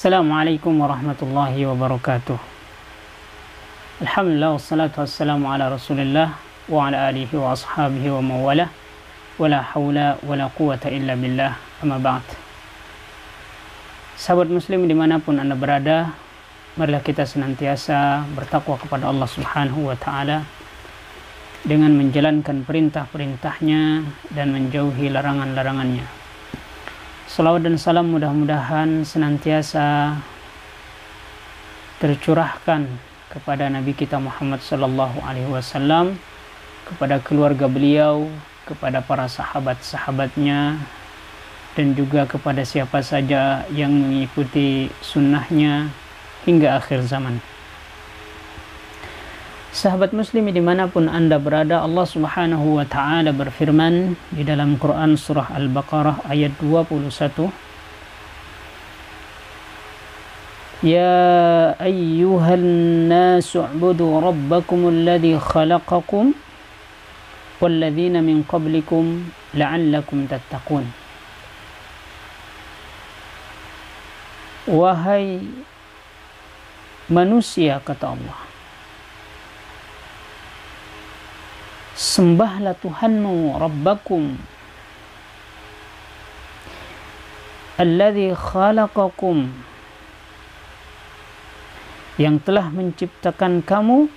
Assalamualaikum warahmatullahi wabarakatuh. Alhamdulillah wassalatu wassalamu ala Rasulillah wa ala alihi wa ashabihi wa mawala wala hawla wala quwata illa billah amma ba'd. Sahabat muslim di mana pun anda berada, marilah kita senantiasa bertakwa kepada Allah subhanahu wa ta'ala dengan menjalankan perintah-perintahnya dan menjauhi larangan-larangannya. Salawat dan salam mudah-mudahan senantiasa tercurahkan kepada Nabi kita Muhammad sallallahu alaihi wasallam, kepada keluarga beliau, kepada para sahabat-sahabatnya dan juga kepada siapa saja yang mengikuti sunnahnya hingga akhir zaman. Sahabat muslim dimanapun anda berada Allah subhanahu wa ta'ala berfirman di dalam Quran surah Al-Baqarah ayat 21 Ya ayyuhan nasu ubudu rabbakum alladhi khalaqakum والذين من قبلكم لعلكم تتقون Wahai manusia kata Allah sembahlah Tuhanmu Rabbakum. Alladhi khalaqakum. Yang telah menciptakan kamu.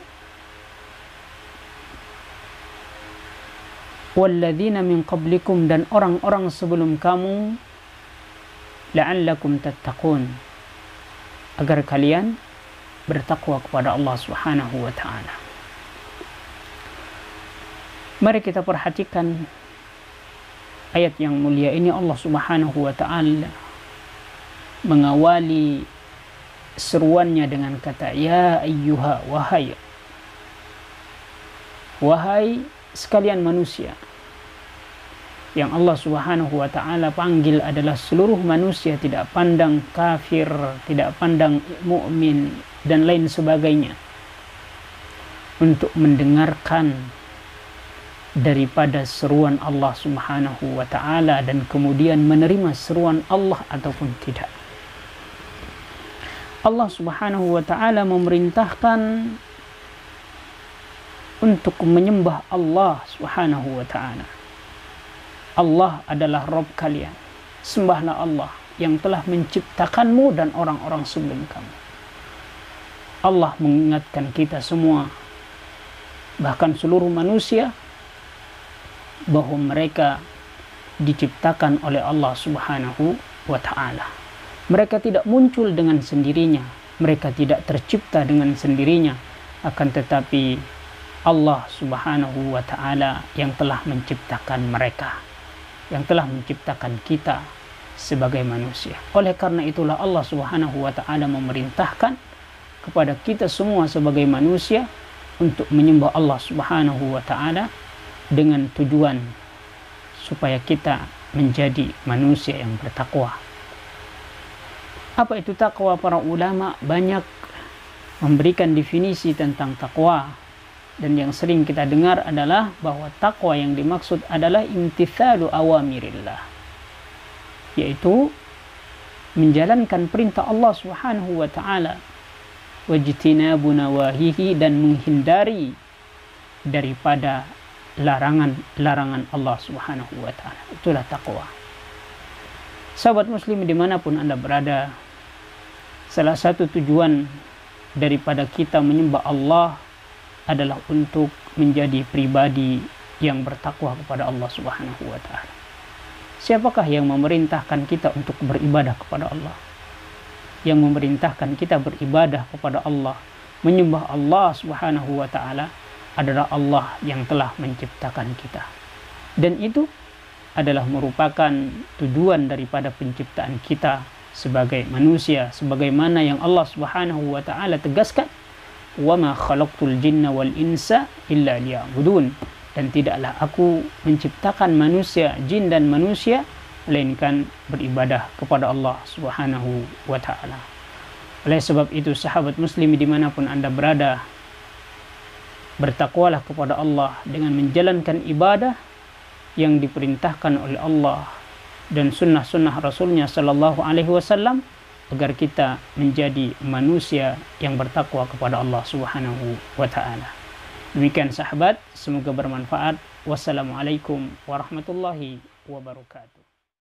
Walladzina min qablikum dan orang-orang sebelum kamu. La'allakum tattaqun. Agar kalian bertakwa kepada Allah Subhanahu wa taala Mari kita perhatikan ayat yang mulia ini. Allah Subhanahu wa taala mengawali seruannya dengan kata ya ayyuha wahai. Wahai sekalian manusia yang Allah Subhanahu wa taala panggil adalah seluruh manusia tidak pandang kafir, tidak pandang mukmin dan lain sebagainya untuk mendengarkan daripada seruan Allah Subhanahu wa taala dan kemudian menerima seruan Allah ataupun tidak. Allah Subhanahu wa taala memerintahkan untuk menyembah Allah Subhanahu wa taala. Allah adalah Rabb kalian. Sembahlah Allah yang telah menciptakanmu dan orang-orang sebelum kamu. Allah mengingatkan kita semua bahkan seluruh manusia bahwa mereka diciptakan oleh Allah Subhanahu wa taala. Mereka tidak muncul dengan sendirinya, mereka tidak tercipta dengan sendirinya, akan tetapi Allah Subhanahu wa taala yang telah menciptakan mereka, yang telah menciptakan kita sebagai manusia. Oleh karena itulah Allah Subhanahu wa taala memerintahkan kepada kita semua sebagai manusia untuk menyembah Allah Subhanahu wa taala dengan tujuan supaya kita menjadi manusia yang bertakwa. Apa itu takwa? Para ulama banyak memberikan definisi tentang takwa dan yang sering kita dengar adalah bahwa takwa yang dimaksud adalah imtithalu awamirillah yaitu menjalankan perintah Allah Subhanahu wa taala wajtinabu nawahihi dan menghindari daripada larangan-larangan Allah Subhanahu wa taala. Itulah takwa. Sahabat muslim di mana pun Anda berada, salah satu tujuan daripada kita menyembah Allah adalah untuk menjadi pribadi yang bertakwa kepada Allah Subhanahu wa taala. Siapakah yang memerintahkan kita untuk beribadah kepada Allah? Yang memerintahkan kita beribadah kepada Allah, menyembah Allah Subhanahu wa taala adalah Allah yang telah menciptakan kita. Dan itu adalah merupakan tujuan daripada penciptaan kita sebagai manusia sebagaimana yang Allah Subhanahu wa taala tegaskan wa ma khalaqtul jinna wal insa illa liya'budun dan tidaklah aku menciptakan manusia jin dan manusia melainkan beribadah kepada Allah Subhanahu wa taala. Oleh sebab itu sahabat muslim dimanapun anda berada bertakwalah kepada Allah dengan menjalankan ibadah yang diperintahkan oleh Allah dan sunnah-sunnah Rasulnya Shallallahu Alaihi Wasallam agar kita menjadi manusia yang bertakwa kepada Allah Subhanahu wa taala. Demikian sahabat, semoga bermanfaat. Wassalamualaikum warahmatullahi wabarakatuh.